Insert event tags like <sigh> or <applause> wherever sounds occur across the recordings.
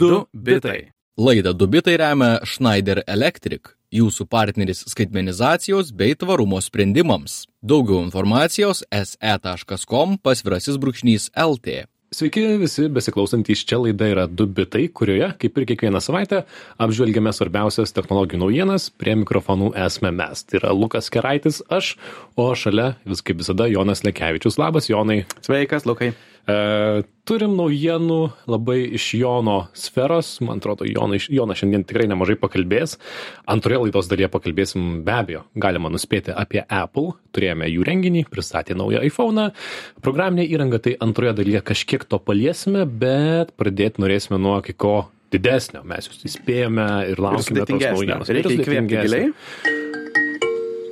Du bitai. Laidą Dubitai remia Schneider Electric, jūsų partneris skaitmenizacijos bei tvarumo sprendimams. Daugiau informacijos se.com pasvirasis brūkšnys LT. Sveiki visi besiklausantys, čia laida yra Du bitai, kurioje, kaip ir kiekvieną savaitę, apžvelgiame svarbiausias technologijų naujienas, prie mikrofonų esame mes. Tai yra Lukas Keraitis, aš, o šalia vis kaip visada Jonas Lekevičius. Labas, Jonai. Sveikas, Lukai. E, turim naujienų labai iš Jono sferos. Man atrodo, Jonas Jona šiandien tikrai nemažai pakalbės. Antroje laidos dalyje pakalbėsim be abejo, galima nuspėti apie Apple. Turėjome jų renginį, pristatė naują iPhone. Programinė įranga tai antroje dalyje kažkiek to paliesime, bet pradėti norėsime nuo kai ko didesnio. Mes jūs įspėjome ir laukime tos naujienos. Reikia įkvėpti giliai.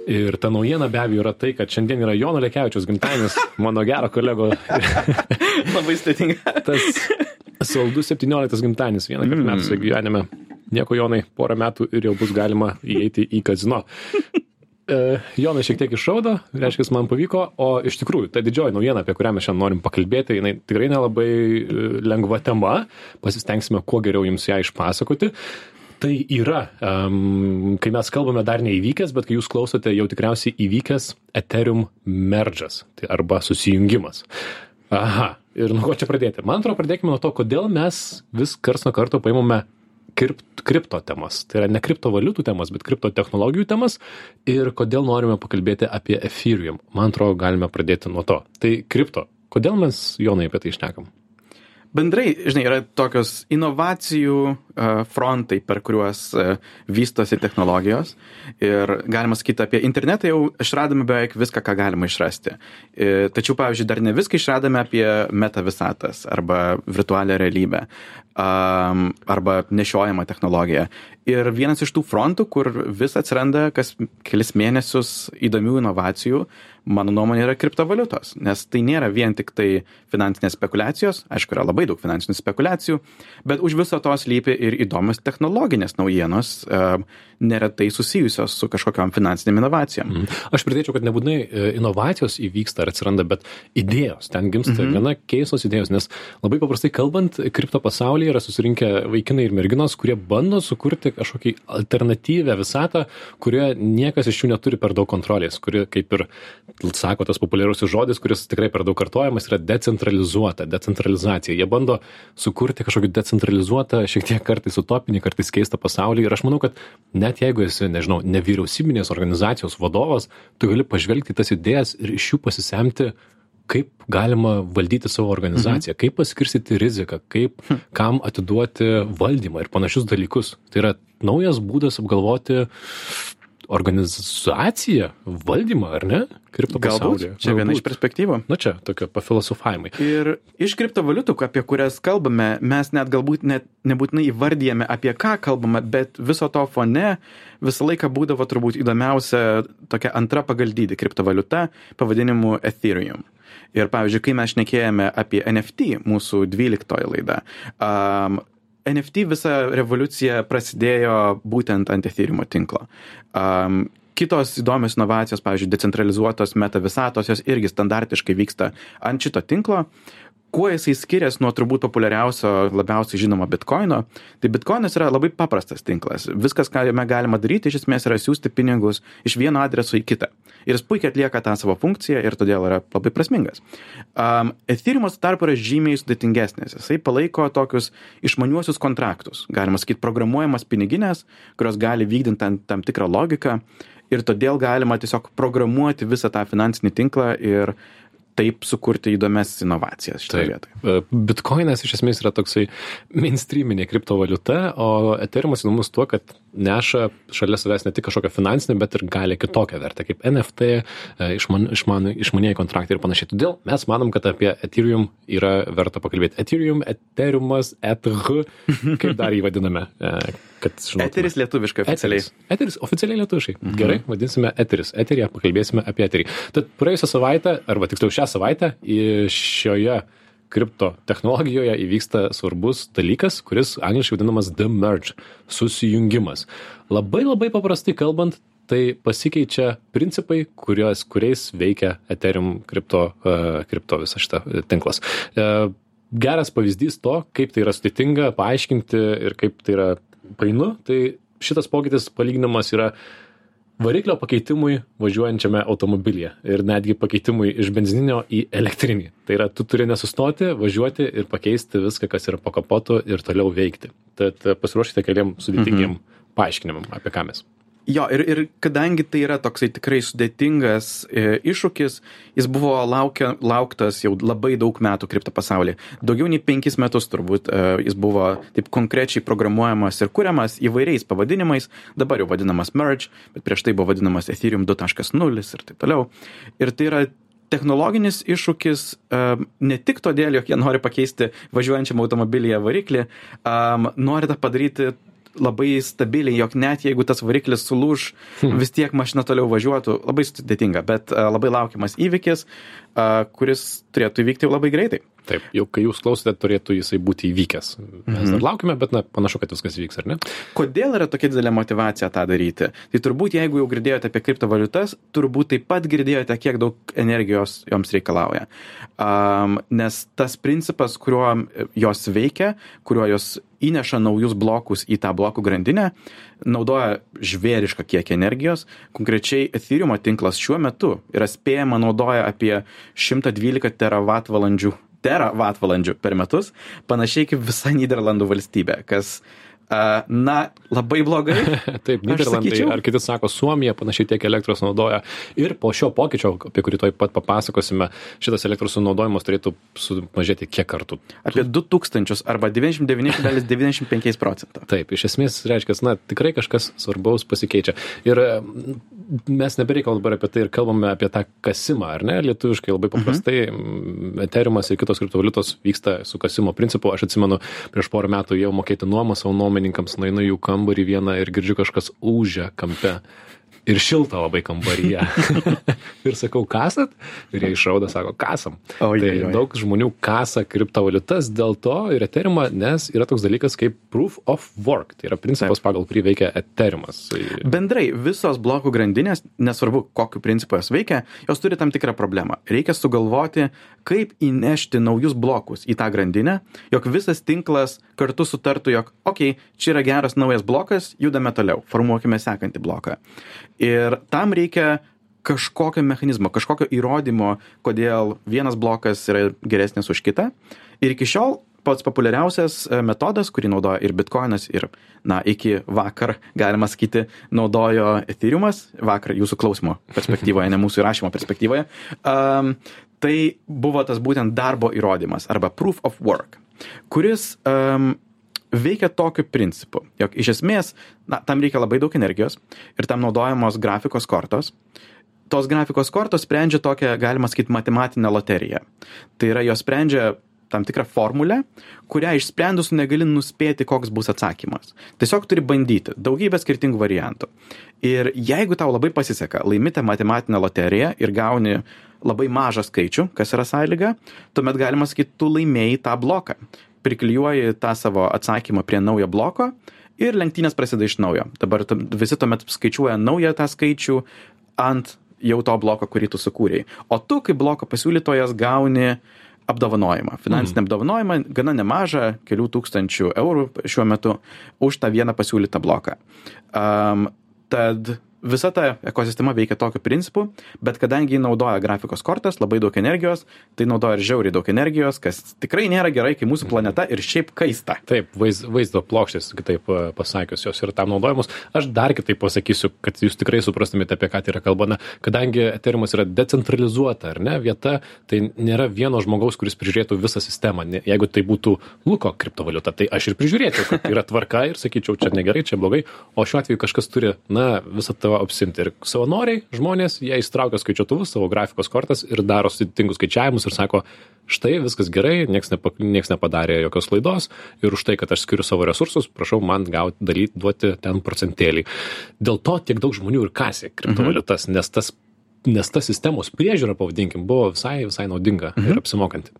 Ir ta naujiena be abejo yra tai, kad šiandien yra Jono Lekevičius gimtadienis, <laughs> mano gero kolego. <laughs> Labai stėtinga. Tas saldus 17 gimtadienis vieną kartą mm. metų gyvenime. Nieko Jonai, porą metų ir jau bus galima įeiti į kazino. <laughs> E, Jonas šiek tiek iššaudo, reiškia, man pavyko, o iš tikrųjų, ta didžioji naujiena, apie kurią mes šiandien norim pakalbėti, jinai tikrai nelabai e, lengva tema, pasistengsime kuo geriau jums ją išpasakoti tai yra um, kai mes kalbame dar neįvykęs bet kai jūs klausote jau tikriausiai įvykęs ethereum merge'as tai arba susijungimas. Aha ir nuo ko čia pradėti? Man atrodo pradėkime nuo to kodėl mes vis karts nuo karto paimame kript kripto temas. Tai yra ne kriptovaliutų temas bet kripto technologijų temas. Ir kodėl norime pakalbėti apie ethereum? Man atrodo galime pradėti nuo to. Tai kripto. Kodėl mes jonai apie tai šnekam bendrai žinai yra tokios inovacijų frontai per kuriuos vystosi technologijos. Ir galima sakyt apie internetą jau išradome beveik viską ką galima išrasti. E, tačiau pavyzdžiui dar ne viską išradome apie meta visatas arba virtualią realybę arba nešiojamą technologiją ir vienas iš tų frontų kur vis atsiranda kas kelis mėnesius įdomių inovacijų mano nuomone yra kriptovaliutos nes tai nėra vien tiktai finansinės spekuliacijos aišku yra labai daug finansinių spekuliacijų bet už viso to slypi ir įdomios technologinės naujienos neretai susijusios su kažkokiom finansinėm inovacijom mhm. aš pridėčiau kad nebūtinai e, inovacijos įvyksta ar atsiranda bet idėjos ten gimsta mhm. gana keistos idėjos nes labai paprastai kalbant kripto pasaulyje yra susirinkę vaikinai ir merginos kurie bando sukurti kažkokį alternatyvią visatą kurioje niekas iš jų neturi per daug kontrolės kuri kaip ir sako tas populiarusis žodis, kuris tikrai per daug kartojamas, yra decentralizuota, decentralizacija. Jie bando sukurti kažkokį decentralizuotą, šiek tiek kartais utopinį, kartais keistą pasaulį. Ir aš manau, kad net jeigu esi, nežinau, nevyriausybinės organizacijos vadovas, tu gali pažvelgti tas idėjas ir iš jų pasisemti kaip galima valdyti savo organizaciją, mhm. kaip paskirstyti riziką, kaip hm. kam atiduoti valdymą ir panašius dalykus. Tai yra naujas būdas apgalvoti organizaciją, valdymą, ar ne? Kripto pasaulyje. Čia viena iš perspektyvų. Na čia, tokio pafilosofavimai. Ir iš kriptovaliutų, apie kurias kalbame, mes net galbūt net nebūtinai įvardyjame, apie ką kalbame, bet viso to fone visą laiką būdavo turbūt įdomiausia tokia antra pagal dydį kriptovaliuta pavadinimu Ethereum. Ir pavyzdžiui, kai mes šnekėjome apie NFT, mūsų 12 laida, um, NFT visa revoliucija prasidėjo būtent ant Ethereum tinklo. Um, kitos įdomios inovacijos, pavyzdžiui, decentralizuotos meta visatos, jos irgi standartiškai vyksta ant šito tinklo kuo jisai skiriasi nuo turbūt populiariausio labiausiai žinomo bitkoino tai bitkoinas yra labai paprastas tinklas. Viskas ką jame galima daryti iš esmės yra siųsti pinigus iš vieno adreso į kitą. Ir jis puikiai atlieka tą savo funkciją ir todėl yra labai prasmingas. Um, ethereum tarpu yra žymiai sudėtingesnis jisai palaiko tokius išmaniuosius kontraktus. Galima sakyt programuojamas pinigines kurios gali vykdyt tam, tam tikrą logiką. Ir todėl galima tiesiog programuoti visą tą finansinį tinklą ir taip sukurti įdomias inovacijas šitoje vietoje. E, Bitcoinas iš esmės yra toksai mainstreaminė kriptovaliuta, o Ethereumas įdomus tuo, kad neša šalia savęs ne tik kažkokią finansinę, bet ir gali kitokią vertę, kaip NFT, e, išman, išman, išmanieji kontraktai ir panašiai. Todėl mes manom, kad apie Ethereum yra verta pakalbėti. Ethereum, Ethereumas, ETH, kaip dar jį vadiname. E, kad žinotume. Eteris lietuviškai oficialiai. Eteris, eteris oficialiai lietuviškai. Mhm. Gerai, vadinsime Eteris. Eterija pakalbėsime apie Eterį. Tad praėjusią savaitę, arba tiksliau šią savaitę, šioje kripto technologijoje įvyksta svarbus dalykas, kuris angliškai vadinamas the merge - susijungimas. Labai labai paprastai kalbant, tai pasikeičia principai, kurios, kuriais veikia Ethereum kripto, uh, kripto visą šitą tinklas. Uh, geras pavyzdys to, kaip tai yra sudėtinga paaiškinti ir kaip tai yra painu, tai šitas pokytis palyginamas yra variklio pakeitimui važiuojančiame automobilyje ir netgi pakeitimui iš benzininio į elektrinį. Tai yra, tu turi nesustoti, važiuoti ir pakeisti viską, kas yra po kapotu ir toliau veikti. Tad pasiruošite keliam sudėtingiem mhm. paaiškinimam, apie ką mes. Jo, ir, ir kadangi tai yra toksai tikrai sudėtingas e, iššūkis, jis buvo laukia, lauktas jau labai daug metų kripto pasaulyje. Daugiau nei penkis metus turbūt e, jis buvo taip konkrečiai programuojamas ir kuriamas įvairiais pavadinimais, dabar jau vadinamas Merge, bet prieš tai buvo vadinamas Ethereum 2.0 ir taip toliau. Ir tai yra technologinis iššūkis um, ne tik todėl, jog jie nori pakeisti važiuojančiam automobilyje variklį, um, nori tą padaryti labai stabiliai, jog net jeigu tas variklis sulūž, hmm. vis tiek mašina toliau važiuotų. Labai sudėtinga, bet uh, labai laukiamas įvykis, uh, kuris turėtų įvykti labai greitai. Taip, jau kai jūs klausote, turėtų jisai būti įvykęs. Mes mhm. dar laukime, bet na, panašu, kad viskas vyks, ar ne? Kodėl yra tokia didelė motivacija tą daryti? Tai turbūt, jeigu jau girdėjote apie kriptovaliutas, turbūt taip pat girdėjote, kiek daug energijos joms reikalauja. Um, nes tas principas, kuriuo jos veikia, kuriuo jos įneša naujus blokus į tą blokų grandinę, naudoja žvėrišką kiekį energijos. Konkrečiai Ethereum tinklas šiuo metu yra spėjama naudoja apie 112 teravatvalandžių teravatvalandžių per metus, panašiai kaip visa Niderlandų valstybė, kas Na, labai blogai. <laughs> Taip, Niderlandai ar kiti sako, Suomija panašiai tiek elektros naudoja. Ir po šio pokyčio, apie kurį toj pat papasakosime, šitas elektros sunaudojimas turėtų sumažėti kiek kartų? Apie 2000 arba 99,95 procento. Taip, iš esmės reiškia, na, tikrai kažkas svarbaus pasikeičia. Ir mes nebereikalbam dabar apie tai ir kalbame apie tą kasimą, ar ne? Lietuviškai labai paprastai mhm. Eteriumas ir kitos kriptovaliutos vyksta su kasimo principu. Aš atsimenu, prieš porą metų jau mokėti nuomą savo nuomą nuomininkams nueinu į jų kambarį vieną ir girdžiu kažkas ūžia kampe ir šilta labai kambaryje. <laughs> ir sakau, kasat? Ir jie išrauda, sako, kasam. O, tai jai, jai. daug žmonių kasa kriptovaliutas dėl to ir eterimą, nes yra toks dalykas kaip proof of work. Tai yra principas, Taip. pagal kurį veikia eterimas. Bendrai, visos blokų grandinės, nesvarbu, kokiu principu jos veikia, jos turi tam tikrą problemą. Reikia sugalvoti, kaip įnešti naujus blokus į tą grandinę, jog visas tinklas kartu sutartų, jog, okei, okay, čia yra geras naujas blokas, judame toliau, formuokime sekantį bloką. Ir tam reikia kažkokio mechanizmo, kažkokio įrodymo, kodėl vienas blokas yra geresnis už kitą. Ir iki šiol pats populiariausias e, metodas, kurį naudoja ir Bitcoinas, ir, na, iki vakar, galima sakyti, naudojo Ethereumas, vakar jūsų klausimo perspektyvoje, ne mūsų įrašymo perspektyvoje, um, tai buvo tas būtent darbo įrodymas arba proof of work, kuris um, veikia tokiu principu, jog iš esmės, na, tam reikia labai daug energijos ir tam naudojamos grafikos kortos. Tos grafikos kortos sprendžia tokią, galima sakyti, matematinę loteriją. Tai yra, jos sprendžia tam tikrą formulę, kurią išsprendus negali nuspėti, koks bus atsakymas. Tiesiog turi bandyti daugybę skirtingų variantų. Ir jeigu tau labai pasiseka, laimite matematinę loteriją ir gauni labai mažą skaičių, kas yra sąlyga, tuomet galima sakyti, tu laimėjai tą bloką priklijuoji tą savo atsakymą prie naujo bloko ir lenktynės prasideda iš naujo. Dabar visi tuomet skaičiuoja naują tą skaičių ant jau to bloko, kurį tu sukūrėjai. O tu kaip bloko pasiūlytojas gauni apdovanojimą, finansinį mm. apdovanojimą, gana nemažą, kelių tūkstančių eurų šiuo metu už tą vieną pasiūlytą bloką. Um, tad visa ta ekosistema veikia tokiu principu, bet kadangi ji naudoja grafikos kortas, labai daug energijos, tai naudoja ir žiauriai daug energijos, kas tikrai nėra gerai, kai mūsų planeta ir šiaip kaista. Taip, vaiz, vaizdo plokštės, kitaip e, pasakius, jos yra tam naudojamos. Aš dar kitaip pasakysiu, kad jūs tikrai suprastumėte, apie ką tai yra kalbana. Kadangi Ethereum yra decentralizuota, ar ne, vieta, tai nėra vieno žmogaus, kuris prižiūrėtų visą sistemą. Jeigu tai būtų Luko kriptovaliuta, tai aš ir prižiūrėčiau, kad yra tvarka ir sakyčiau, čia negerai, čia blogai, o šiuo atveju kažkas turi, na, visą tą tuo apsimti. Ir savanoriai, žmonės, jie įstraukia skaičiuotuvus, savo grafikos kortas ir daro sudėtingus skaičiavimus ir sako, štai viskas gerai, nieks, nepa, nieks nepadarė jokios klaidos ir už tai, kad aš skiriu savo resursus, prašau man gauti, daryti, duoti ten procentėlį. Dėl to tiek daug žmonių ir kasė kriptovaliutas, mhm. nes tas nes ta sistemos priežiūra, pavadinkim, buvo visai, visai naudinga mhm. ir apsimokanti.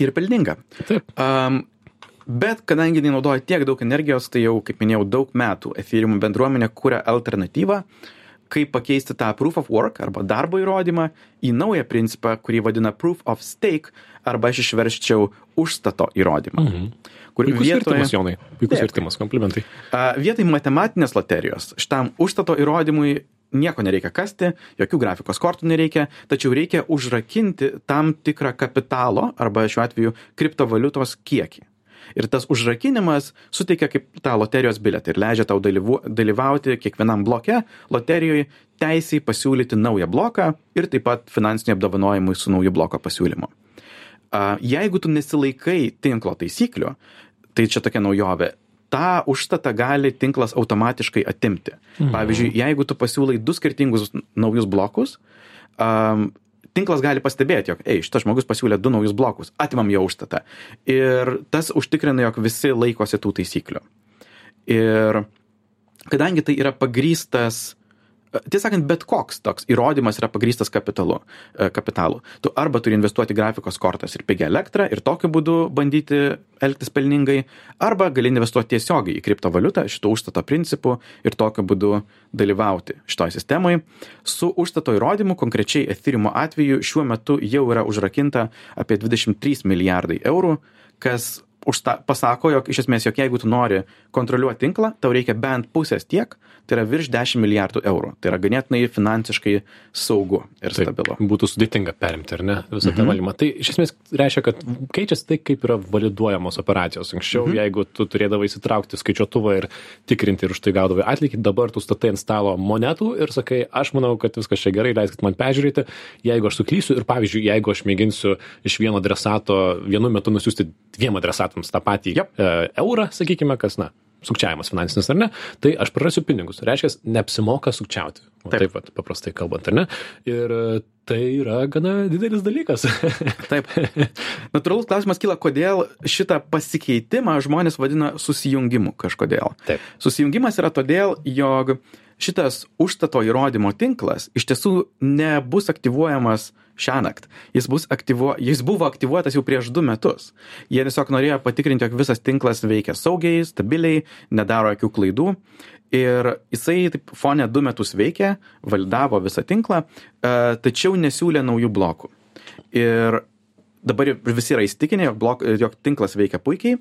Ir pelninga. Taip. Um, Bet kadangi jinai naudoja tiek daug energijos, tai jau, kaip minėjau, daug metų Ethereum bendruomenė kūrė alternatyvą, kaip pakeisti tą proof of work arba darbo įrodymą į naują principą, kurį vadina proof of stake arba aš išverščiau užstato įrodymą. Mhm. Kur Puikus vietoje... vertimas, Jonai. Taip. vertimas, komplimentai. Vietoj matematinės loterijos šitam užstato įrodymui nieko nereikia kasti, jokių grafikos kortų nereikia, tačiau reikia užrakinti tam tikrą kapitalo arba šiuo atveju kriptovaliutos kiekį ir tas užrakinimas suteikia kaip tą loterijos bilietą ir leidžia tau dalyvu, dalyvauti kiekvienam bloke loterijoje teisiai pasiūlyti naują bloką ir taip pat finansiniai apdovanojimui su nauju bloko pasiūlymu. Jeigu tu nesilaikai tinklo taisyklių, tai čia tokia naujovė, tą užstatą gali tinklas automatiškai atimti. Mhm. Pavyzdžiui, jeigu tu pasiūlai du skirtingus naujus blokus, um, tinklas gali pastebėti, jog, ei, šitas žmogus pasiūlė du naujus blokus, atimam jo užstatą. Ir tas užtikrina, jog visi laikosi tų taisyklių. Ir kadangi tai yra pagrystas tiesą sakant bet koks toks įrodymas yra pagrįstas kapitalu e, kapitalu. Tu arba turi investuoti grafikos kortas ir pigią elektrą ir tokiu būdu bandyti elgtis pelningai arba gali investuot tiesiogiai į kriptovaliutą šitu užstato principu ir tokiu būdu dalyvauti šitoj sistemoj. Su užstato įrodymu konkrečiai ethereum atveju šiuo metu jau yra užrakinta apie dvidešim trys milijardai eurų kas užsta pasako jog iš esmės jog jeigu tu nori kontroliuot tinklą tau reikia bent pusės tiek tai yra virš dešim milijardų eurų tai yra ganėtinai finansiškai saugu ir Taip, stabilu būtų sudėtinga perimti ar ne visą tą Mhm. valdymą tai iš esmės reiškia kad keičiasi tai kaip yra validuojamos operacijos anksčiau Mhm. jeigu tu turėdavai įsitraukti skaičiuotuvą ir tikrinti ir už tai gaudavai atlygį dabar tu statai ant stalo monetų ir sakai aš manau kad viskas čia gerai leiskit man peržiūrėti jeigu aš suklysiu ir pavyzdžiui jeigu aš mėginsiu iš vieno adresato vienu metu nusiųsti dviem adresatams tą patį Yep. e, eurą sakykime kas na sukčiavimas finansinis ar ne tai aš prarasiu pinigus. Reiškias neapsimoka sukčiauti. Va Taip. taip vat paprastai kalbant ar ne? Ir e, tai yra gana didelis dalykas. <laughs> Taip. Natūralus klausimas kyla kodėl šitą pasikeitimą žmonės vadina susijungimu kažkodėl. Taip. susijungimas yra todėl jog šitas užstato įrodymo tinklas iš tiesų nebus aktyvuojamas šiąnakt. Jis aktyvuo jis buvo aktyvuotas jau prieš du metus. Jie tiesiog norėjo patikrinti jog visas tinklas veikia saugiai stabiliai nedaro jokių klaidų. Ir jisai taip fone du metus veikė validavo visą tinklą e, tačiau nesiūlė naujų blokų. Ir dabar visi yra įsitikinę jog blok jog tinklas veikia puikiai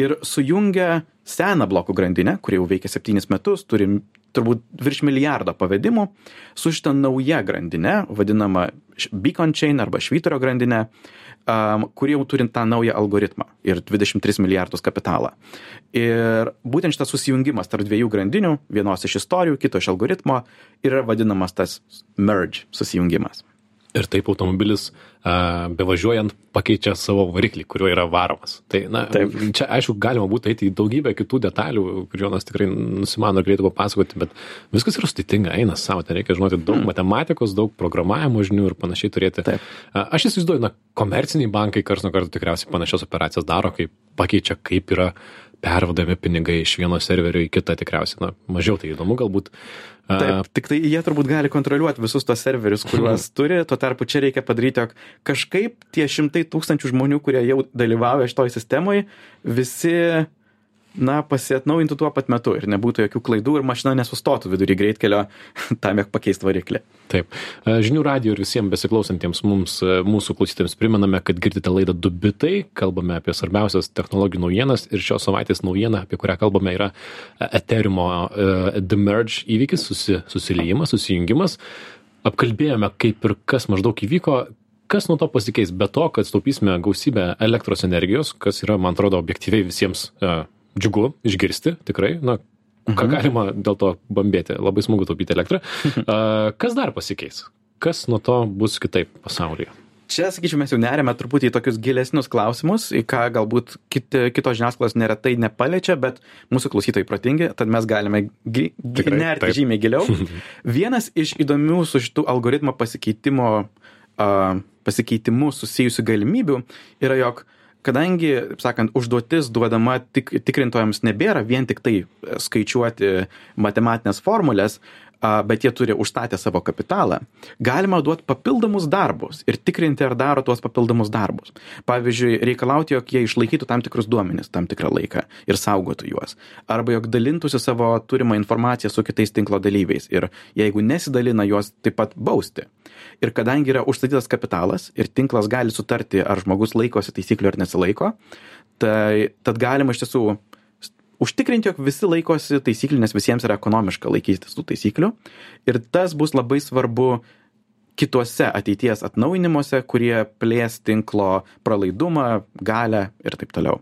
ir sujungia seną blokų grandinę kuri jau veikia septynis metus turi turbūt virš milijardo pavedimų su šita nauja grandine vadinama š- beacon chain arba švyturio grandine um, kuri jau turi tą naują algoritmą ir 23 milijardus kapitalą. Ir būtent šitas susijungimas tarp dviejų grandinių, vienos iš istorijų, kito iš algoritmo, yra vadinamas tas merge susijungimas. Ir taip automobilis a, bevažiuojant pakeičia savo variklį kuriuo yra varomas tai na Taip. čia aišku galima būtų eiti į daugybę kitų detalių kur jonas tikrai nusimano galėtų papasakoti bet viskas yra sudėtinga eina sau ten reikia žinoti daug matematikos daug programavimo žinių ir panašiai turėti Taip. A, aš įsivaizduoju na komerciniai bankai karts nuo karto tikriausiai panašias operacijas daro kai pakeičia kaip yra pervedami pinigai iš vieno serverio į kitą tikriausiai na mažiau tai įdomu galbūt. Taip, tik tai jie turbūt gali kontroliuoti visus tos serverius, kuriuos <laughs> turi, tuo tarpu čia reikia padaryti, jog kažkaip tie šimtai tūkstančių žmonių, kurie jau dalyvauja šitoj sistemoje, visi, na, pasiatnaujintų tuo pat metu ir nebūtų jokių klaidų ir mašina nesustotų vidury greitkelio <laughs> tam, jog pakeist variklį. Taip. E, Žinių radio ir visiems besiklausantiems mums, e, mūsų klausytėms primename, kad girdite laidą Dubitai, kalbame apie svarbiausias technologijų naujienas ir šios savaitės naujiena, apie kurią kalbame, yra e, Etherimo uh, The Merge įvykis, susi, susiliejimas, susijungimas. Apkalbėjome, kaip ir kas maždaug įvyko, kas nuo to pasikeis, be to, kad staupysime gausybę elektros energijos, kas yra, man atrodo, objektyviai visiems uh, džiugu išgirsti, tikrai, na, ką galima dėl to bambėti, labai smagu taupyti elektrą. <laughs> Uh, kas dar pasikeis? Kas nuo to bus kitaip pasaulyje? Čia, sakyčiau, mes jau nerime truputį į tokius gilesnius klausimus, į ką galbūt kiti, kitos žiniasklaidos neretai nepaliečia, bet mūsų klausytojai protingi, tad mes galime gi, gi, nerti taip. žymiai giliau. <laughs> Vienas iš įdomių su šitų algoritmo pasikeitimo, uh, pasikeitimu susijusių galimybių yra, jog kadangi, taip sakant, užduotis duodama tik, tikrintojams nebėra vien tik tai skaičiuoti matematinės formulės, bet jie turi užstatę savo kapitalą, galima duoti papildomus darbus ir tikrinti, ar daro tuos papildomus darbus. Pavyzdžiui, reikalauti, jog jie išlaikytų tam tikrus duomenis tam tikrą laiką ir saugotų juos. Arba jog dalintųsi savo turimą informaciją su kitais tinklo dalyviais ir jeigu nesidalina, juos taip pat bausti. Ir kadangi yra užstatytas kapitalas ir tinklas gali sutarti, ar žmogus laikosi taisyklių ar nesilaiko, tai tad galima iš tiesų užtikrinti, jog visi laikosi taisyklių, nes visiems yra ekonomiška laikytis tų taisyklių. Ir tas bus labai svarbu kituose ateities atnaujinimuose, kurie plės tinklo pralaidumą, galę ir taip toliau.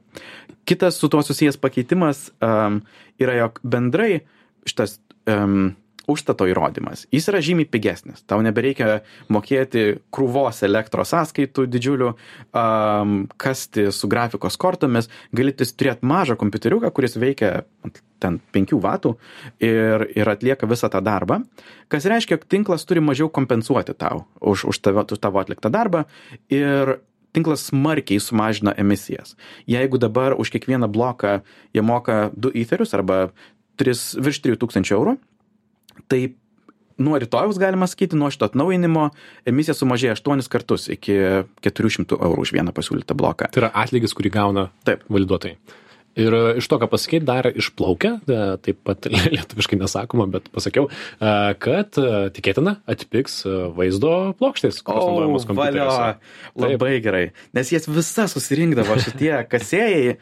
Kitas su tuo susijęs pakeitimas um, yra, jog bendrai šitas um, užstato įrodymas, jis yra žymiai pigesnis. Tau nebereikia mokėti krūvos elektros sąskaitų didžiulių, um, kasti su grafikos kortomis, gali turėti mažą kompiuteriuką, kuris veikia ten 5 vatų ir, ir atlieka visą tą darbą, kas reiškia, kad tinklas turi mažiau kompensuoti tau už, už tavo, tavo atliktą darbą ir tinklas smarkiai sumažina emisijas. Jeigu dabar už kiekvieną bloką jie moka 2 etherius arba 3, virš 3000 eurų, tai nuo rytojaus galima sakyti, nuo šito atnaujinimo emisija sumažėja 8 kartus iki 400 eurų už vieną pasiūlytą bloką. Tai yra atlygis, kurį gauna Taip. validuotojai. Ir e, iš to, ką pasakyti, dar išplaukia, e, taip pat <laughs> lietuviškai nesakoma, bet pasakiau, e, kad tikėtina atpiks vaizdo plokštės, kurios naudojamos kompiuteriuose. Labai gerai, nes jas visas susirinkdavo šitie <laughs> kasėjai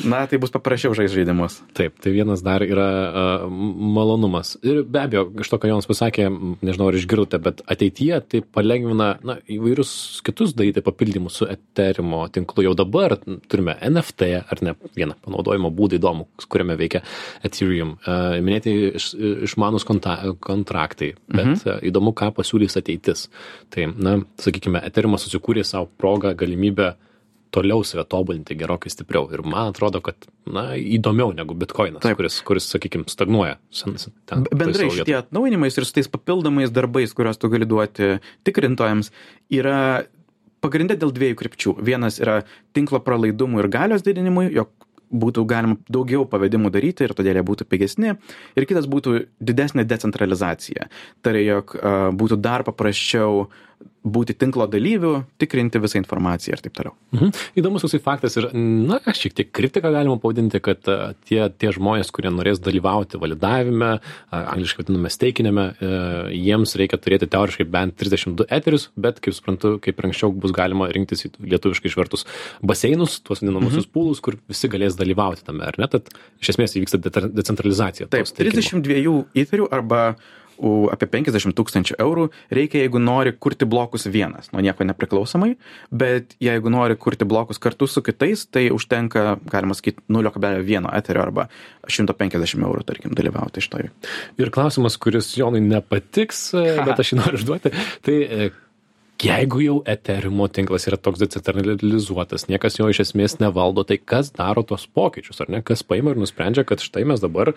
Na, tai bus paprasčiau žaisti žaidimus. Taip, tai vienas dar yra malonumas. Ir be abejo, iš to, ką Jonas pasakė, nežinau, ar išgirdote, bet ateityje tai palengvina na, įvairius kitus daryti papildymus su Ethereum tinklu. Jau dabar turime NFT, ar ne, vieną panaudojimo būdą įdomų, kuriame veikia Ethereum. Uh, minėti iš, išmanus konta, kontraktai, bet mhm. uh, įdomu, ką pasiūlys ateitis. Tai, na, sakykime, Ethereum susikūrė savo progą, galimybę toliau save tobulinti gerokai stipriau. Ir man atrodo, kad, na, įdomiau negu bitkoinas, Taip. kuris, kuris sakykime, stagnuoja. Sen, ten, Bendrai šitie atnaujinimais ir su tais papildomais darbais, kuriuos tu gali duoti tikrintojams, yra pagrindė dėl dviejų krypčių. Vienas yra tinklo pralaidumų ir galios didinimui, jog būtų galima daugiau pavedimų daryti ir todėl jie būtų pigesni. Ir kitas būtų didesnė decentralizacija. Tai yra, jog būtų dar paprasčiau būti tinklo dalyviu, tikrinti visą informaciją ir taip toliau. Mhm. Įdomus toksai faktas ir, na, šiek tiek kritiką galima pavadinti, kad tie, tie žmonės, kurie norės dalyvauti validavime, angliškai vadiname steikinėme, e, jiems reikia turėti teoriškai bent 32 eterius, bet, kaip suprantu, kaip ir anksčiau bus galima rinktis į lietuviškai išvertus baseinus, tuos vadinamusius mhm. pūlus, kur visi galės dalyvauti tame, ar ne? Tad iš esmės įvyksta decentralizacija. Taip, 32 eterių arba apie 50 tūkstančių eurų reikia, jeigu nori kurti blokus vienas, nuo nieko nepriklausomai, bet jeigu nori kurti blokus kartu su kitais, tai užtenka, galima sakyti, 0,1 eterio arba 150 eurų, tarkim, dalyvauti iš to. Ir klausimas, kuris Jonui nepatiks, <laughs> bet aš jį noriu užduoti, tai jeigu jau eteriumo tinklas yra toks decentralizuotas niekas jo iš esmės nevaldo tai kas daro tuos pokyčius ar ne kas paima ir nusprendžia kad štai mes dabar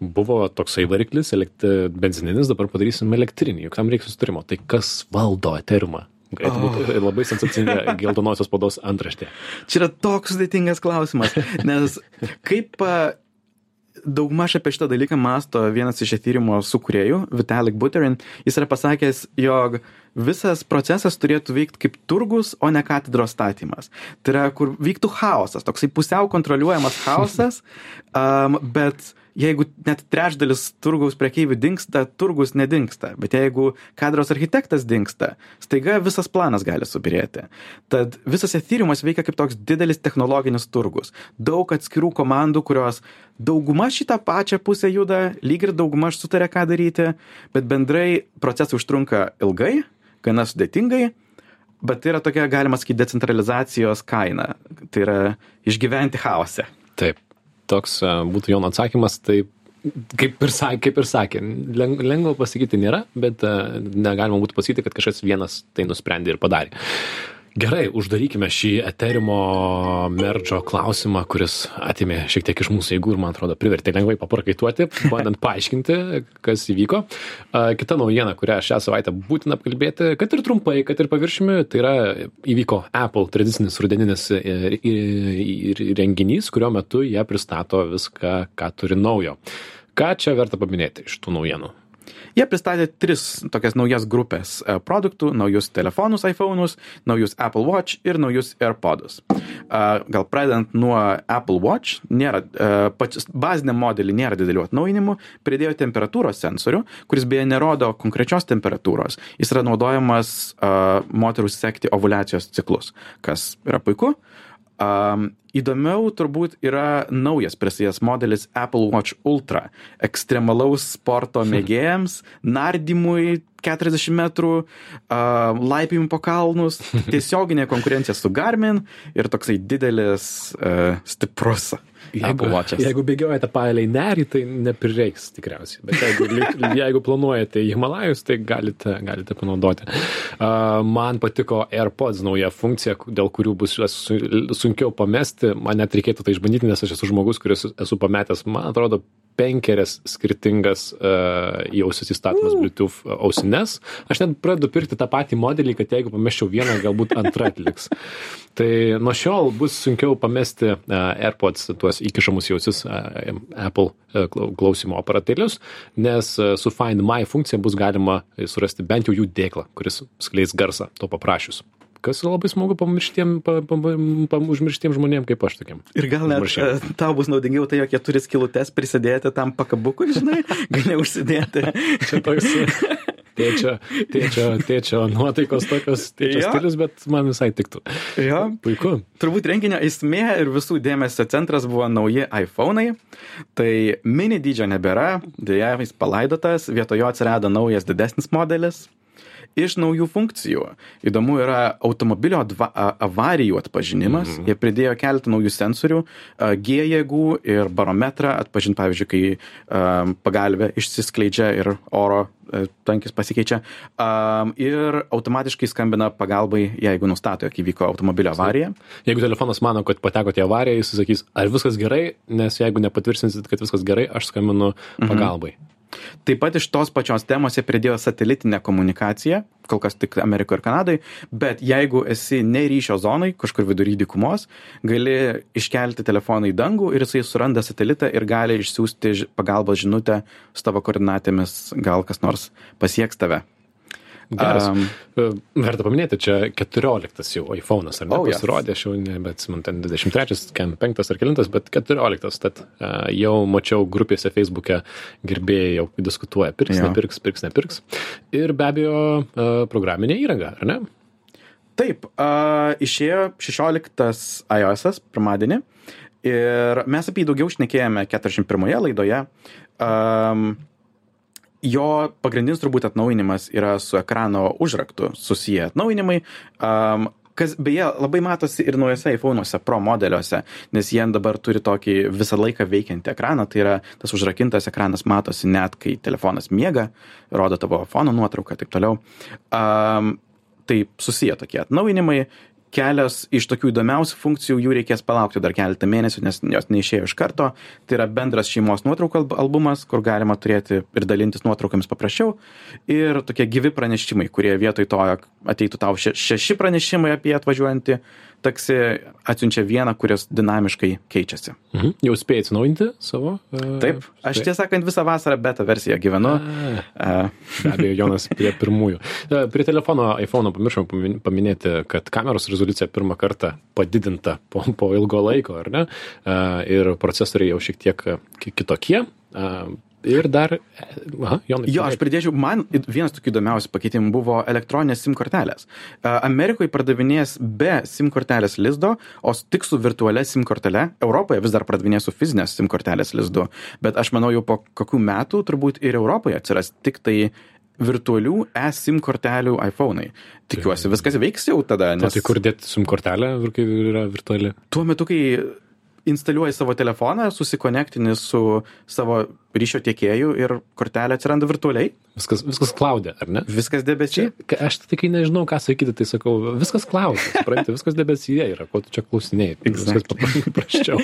buvo toksai variklis elekt benzininis dabar padarysim elektrinį juk tam reikia susitarimo tai kas valdo eteriumą galėtų būti oh. labai sensacinga geltonosios spaudos antraštė. Čia yra toks sudėtingas klausimas, nes kaip daugmaž apie šitą dalyką masto vienas iš tyrimo sukūrėjų, Vitalik Buterin, jis yra pasakęs, jog visas procesas turėtų veikti kaip turgus, o ne katedros statymas. Tai yra, kur vyktų chaosas, toksai pusiau kontroliuojamas chaosas, <laughs> um, bet jeigu net trečdalis turgaus prekeivių dinksta, turgus nedingsta. Bet jeigu kadros architektas dinksta, staiga visas planas gali subirėti. Tad visas etyrimas veikia kaip toks didelis technologinis turgus. Daug atskirų komandų, kurios dauguma šitą pačią pusę juda, lyg ir dauguma sutarė, ką daryti, bet bendrai procesai užtrunka ilgai gana sudėtingai, bet tai yra tokia, galima sakyti, decentralizacijos kaina. Tai yra išgyventi chaose. Taip, toks būtų Jono atsakymas, tai kaip ir, sakė, kaip ir sakė, lengva pasakyti nėra, bet negalima būtų pasakyti, kad kažkas vienas tai nusprendė ir padarė. Gerai, uždarykime šį eterimo merdžo klausimą, kuris atimė šiek tiek iš mūsų jėgų ir, man atrodo, privertė lengvai paprakaituoti, bandant paaiškinti, kas įvyko. Kita naujiena, kurią šią savaitę būtina apkalbėti, kad ir trumpai, kad ir paviršimi, tai yra įvyko Apple tradicinis rudeninis e, renginys, kurio metu jie pristato viską, ką turi naujo. Ką čia verta paminėti iš tų naujienų? Jie pristatė tris tokias naujas grupės e, produktų - naujus telefonus iPhone'us, naujus Apple Watch ir naujus AirPodus. E, Gal pradedant nuo Apple Watch, nėra, e, baziniam modelį nėra didelių atnaujinimų, pridėjo temperatūros sensorių, kuris beje nerodo konkrečios temperatūros. Jis yra naudojamas moterų sekti ovulacijos ciklus, kas yra puiku. Um, įdomiau turbūt yra naujas prisijęs modelis Apple Watch Ultra, ekstremalaus sporto <laughs> mėgėjams, nardymui 40 metrų, uh, laipimų po kalnus, <laughs> tiesioginė konkurencija su Garmin ir toksai didelis, uh, stiprus Watch'as. jeigu bėgiojate palei nerį, tai neprireiks tikriausiai. Bet jeigu, <laughs> jeigu planuojate į Himalajus, tai galite, galite panaudoti. Uh, man patiko AirPods nauja funkcija, dėl kurių bus sunkiau pamesti. Man net reikėtų tai išbandyti, nes aš esu žmogus, kuris esu pametęs, man atrodo, penkerias skirtingas uh, į ausis įstatomas Bluetooth ausines. Aš net pradedu pirkti tą patį modelį, kad jeigu pameščiau vieną, galbūt antra atliks. <laughs> Tai nuo šiol bus sunkiau pamesti uh, AirPods tuos įkišamus į ausis uh, Apple uh, klau- klausimo aparatėlius, nes uh, su Find My funkcija bus galima surasti bent jau jų dėklą, kuris skleis garsą to paprašius. Kas labai smagu pamirštiem, pa, pa, pa, užmirštiem žmonėm kaip aš tokiam. Ir gal net Užmiršau. e, tau bus naudingiau tai, jog jie turi skilutes prisidėti tam pakabukui, žinai, <laughs> gal neužsidėti. Čia toks tėčio, tėčio, tėčio nuotaikos tokios, tėčio Jo. stilius, bet man visai tiktų. Jo, Puiku. Turbūt renginio esmė ir visų dėmesio centras buvo nauji iPhone'ai. Tai mini dydžio nebėra, dėja jis palaidotas, vietojo atsirado naujas didesnis modelis. Iš naujų funkcijų. Įdomu yra automobilio dva, avarijų atpažinimas. Mhm. Jie pridėjo keletą naujų sensorių, G jėgų ir barometrą atpažinti, pavyzdžiui, kai a, pagalvė išsiskleidžia ir oro a, tankis pasikeičia. A, ir automatiškai skambina pagalbai, jeigu nustato, jog įvyko automobilio avarija. Jeigu telefonas mano, kad patekote į avariją, jis sakys, ar viskas gerai, nes jeigu nepatvirtinsit, kad viskas gerai, aš skambinu pagalbai. Taip pat iš tos pačios temos jie pridėjo satelitinę komunikaciją, kol kas tik Amerikoje ir Kanadoje, bet jeigu esi ne ryšio zonai, kažkur vidury dykumos, gali iškelti telefoną į dangų ir jisai suranda satelitą ir gali išsiųsti pagalbos žinutę su tavo koordinatėmis, gal kas nors pasieks tave. Geras. Um, Verta paminėti, čia 14 jau iPhone'as, ar ne? Oh, yes. Pasirodė, aš jau nebeatsimenu, ten 23, kem 5 ar 9, bet 14. Tad uh, jau mačiau grupėse Facebook'e gerbėjai jau diskutuoja, pirks, Jo. nepirks, pirks, nepirks. Ir be abejo, uh, programinė įranga, ar ne? Taip, uh, išėjo 16 iOS pirmadienį ir mes apie jį daugiau šnekėjome 41 laidoje. Um, jo pagrindinis turbūt atnaujinimas yra su ekrano užraktu susiję atnaujinimai. Um, kas beje labai matosi ir naujose iPhone'uose Pro modeliuose, nes jie dabar turi tokį visą laiką veikiantį ekraną, tai yra tas užrakintas ekranas matosi net kai telefonas miega, rodo tavo fono nuotrauką ir taip toliau. Um, tai susiję tokie atnaujinimai. Kelios iš tokių įdomiausių funkcijų jų reikės palaukti dar keletą mėnesių, nes jos neišėjo iš karto. Tai yra bendras šeimos nuotraukų alb- albumas, kur galima turėti ir dalintis nuotraukomis paprasčiau. Ir tokie gyvi pranešimai, kurie vietoj to, jog ateitų tau še- šeši pranešimai apie atvažiuojantį taksi, atsiunčia vieną, kuris dinamiškai keičiasi. Mhm. Jau spėjai atsinaujinti savo? Uh, Taip, aš tiesą sakant visą vasarą beta versiją gyvenu. A, Uh, Be abejo, Jonas prie pirmųjų. E, Prie telefono iPhone pamiršom pamin- paminėti, kad kameros rezoliucija pirmą kartą padidinta po, po ilgo laiko, ar ne? E, Ir procesoriai jau šiek tiek ki- kitokie. Ir dar, aha, Jonai. Jo, aš pridėčiau, man vienas tokių įdomiausių pakeitimų buvo elektroninės SIM kortelės. Amerikoje pardavinės be SIM kortelės lizdo, o tik su virtualia SIM kortele. Europoje vis dar pardavinės su fizinės SIM kortelės lizdu. Bet aš manau, jau po kokių metų turbūt ir Europoje atsiras tik tai virtualių eSIM kortelių iPhone'ai. Tikiuosi, viskas veiks jau tada, O nes tai kur dėti SIM kortelę, kai yra virtuali? tuo metu, kai instaliuoji savo telefoną, susikonektini su savo ryšio tiekėju ir kortelė atsiranda virtualiai, Viskas, viskas klaudė, ar ne? viskas debesyje. Aš tai kai nežinau, ką sakyti, tai sakau, viskas klausė, suprantate, viskas debesyje yra, ko tu čia klausinėjai, viskas Exactly. <laughs> paprasčiau.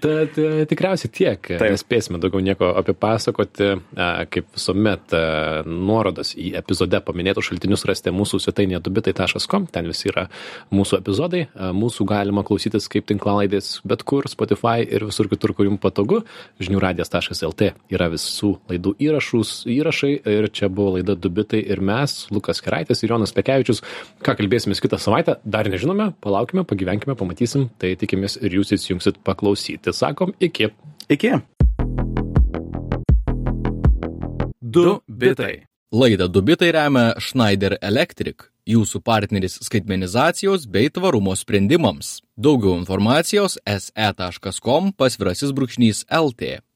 Tad e, tikriausiai tiek, Taip. nespėsime daugiau nieko apie pasakoti, e, kaip visuomet e, nuorodas į epizode paminėtus šaltinius rasite mūsų svetainėje dubitai.com, ten visi yra mūsų epizodai, mūsų galima klausytis kaip tinklalaidės bet kur, Spotify ir visur kitur, kur jums patogu, žiniųradijas.lt LT yra visų laidų įrašus, įrašai ir čia buvo laida Dubitai ir mes, Lukas Keraitis ir Jonas Pekevičius. Ką kalbėsime kitą savaitę, dar nežinome, palaukime, pagyvenkime, pamatysim, tai tikimės ir jūs įsijungsit paklausyti. Sakom, iki. Iki. Du bitai. Laidą Dubitai remia Schneider Electric, jūsų partneris skaitmenizacijos bei tvarumo sprendimams. Daugiau informacijos se.com pasvirasis brūkšnys LT.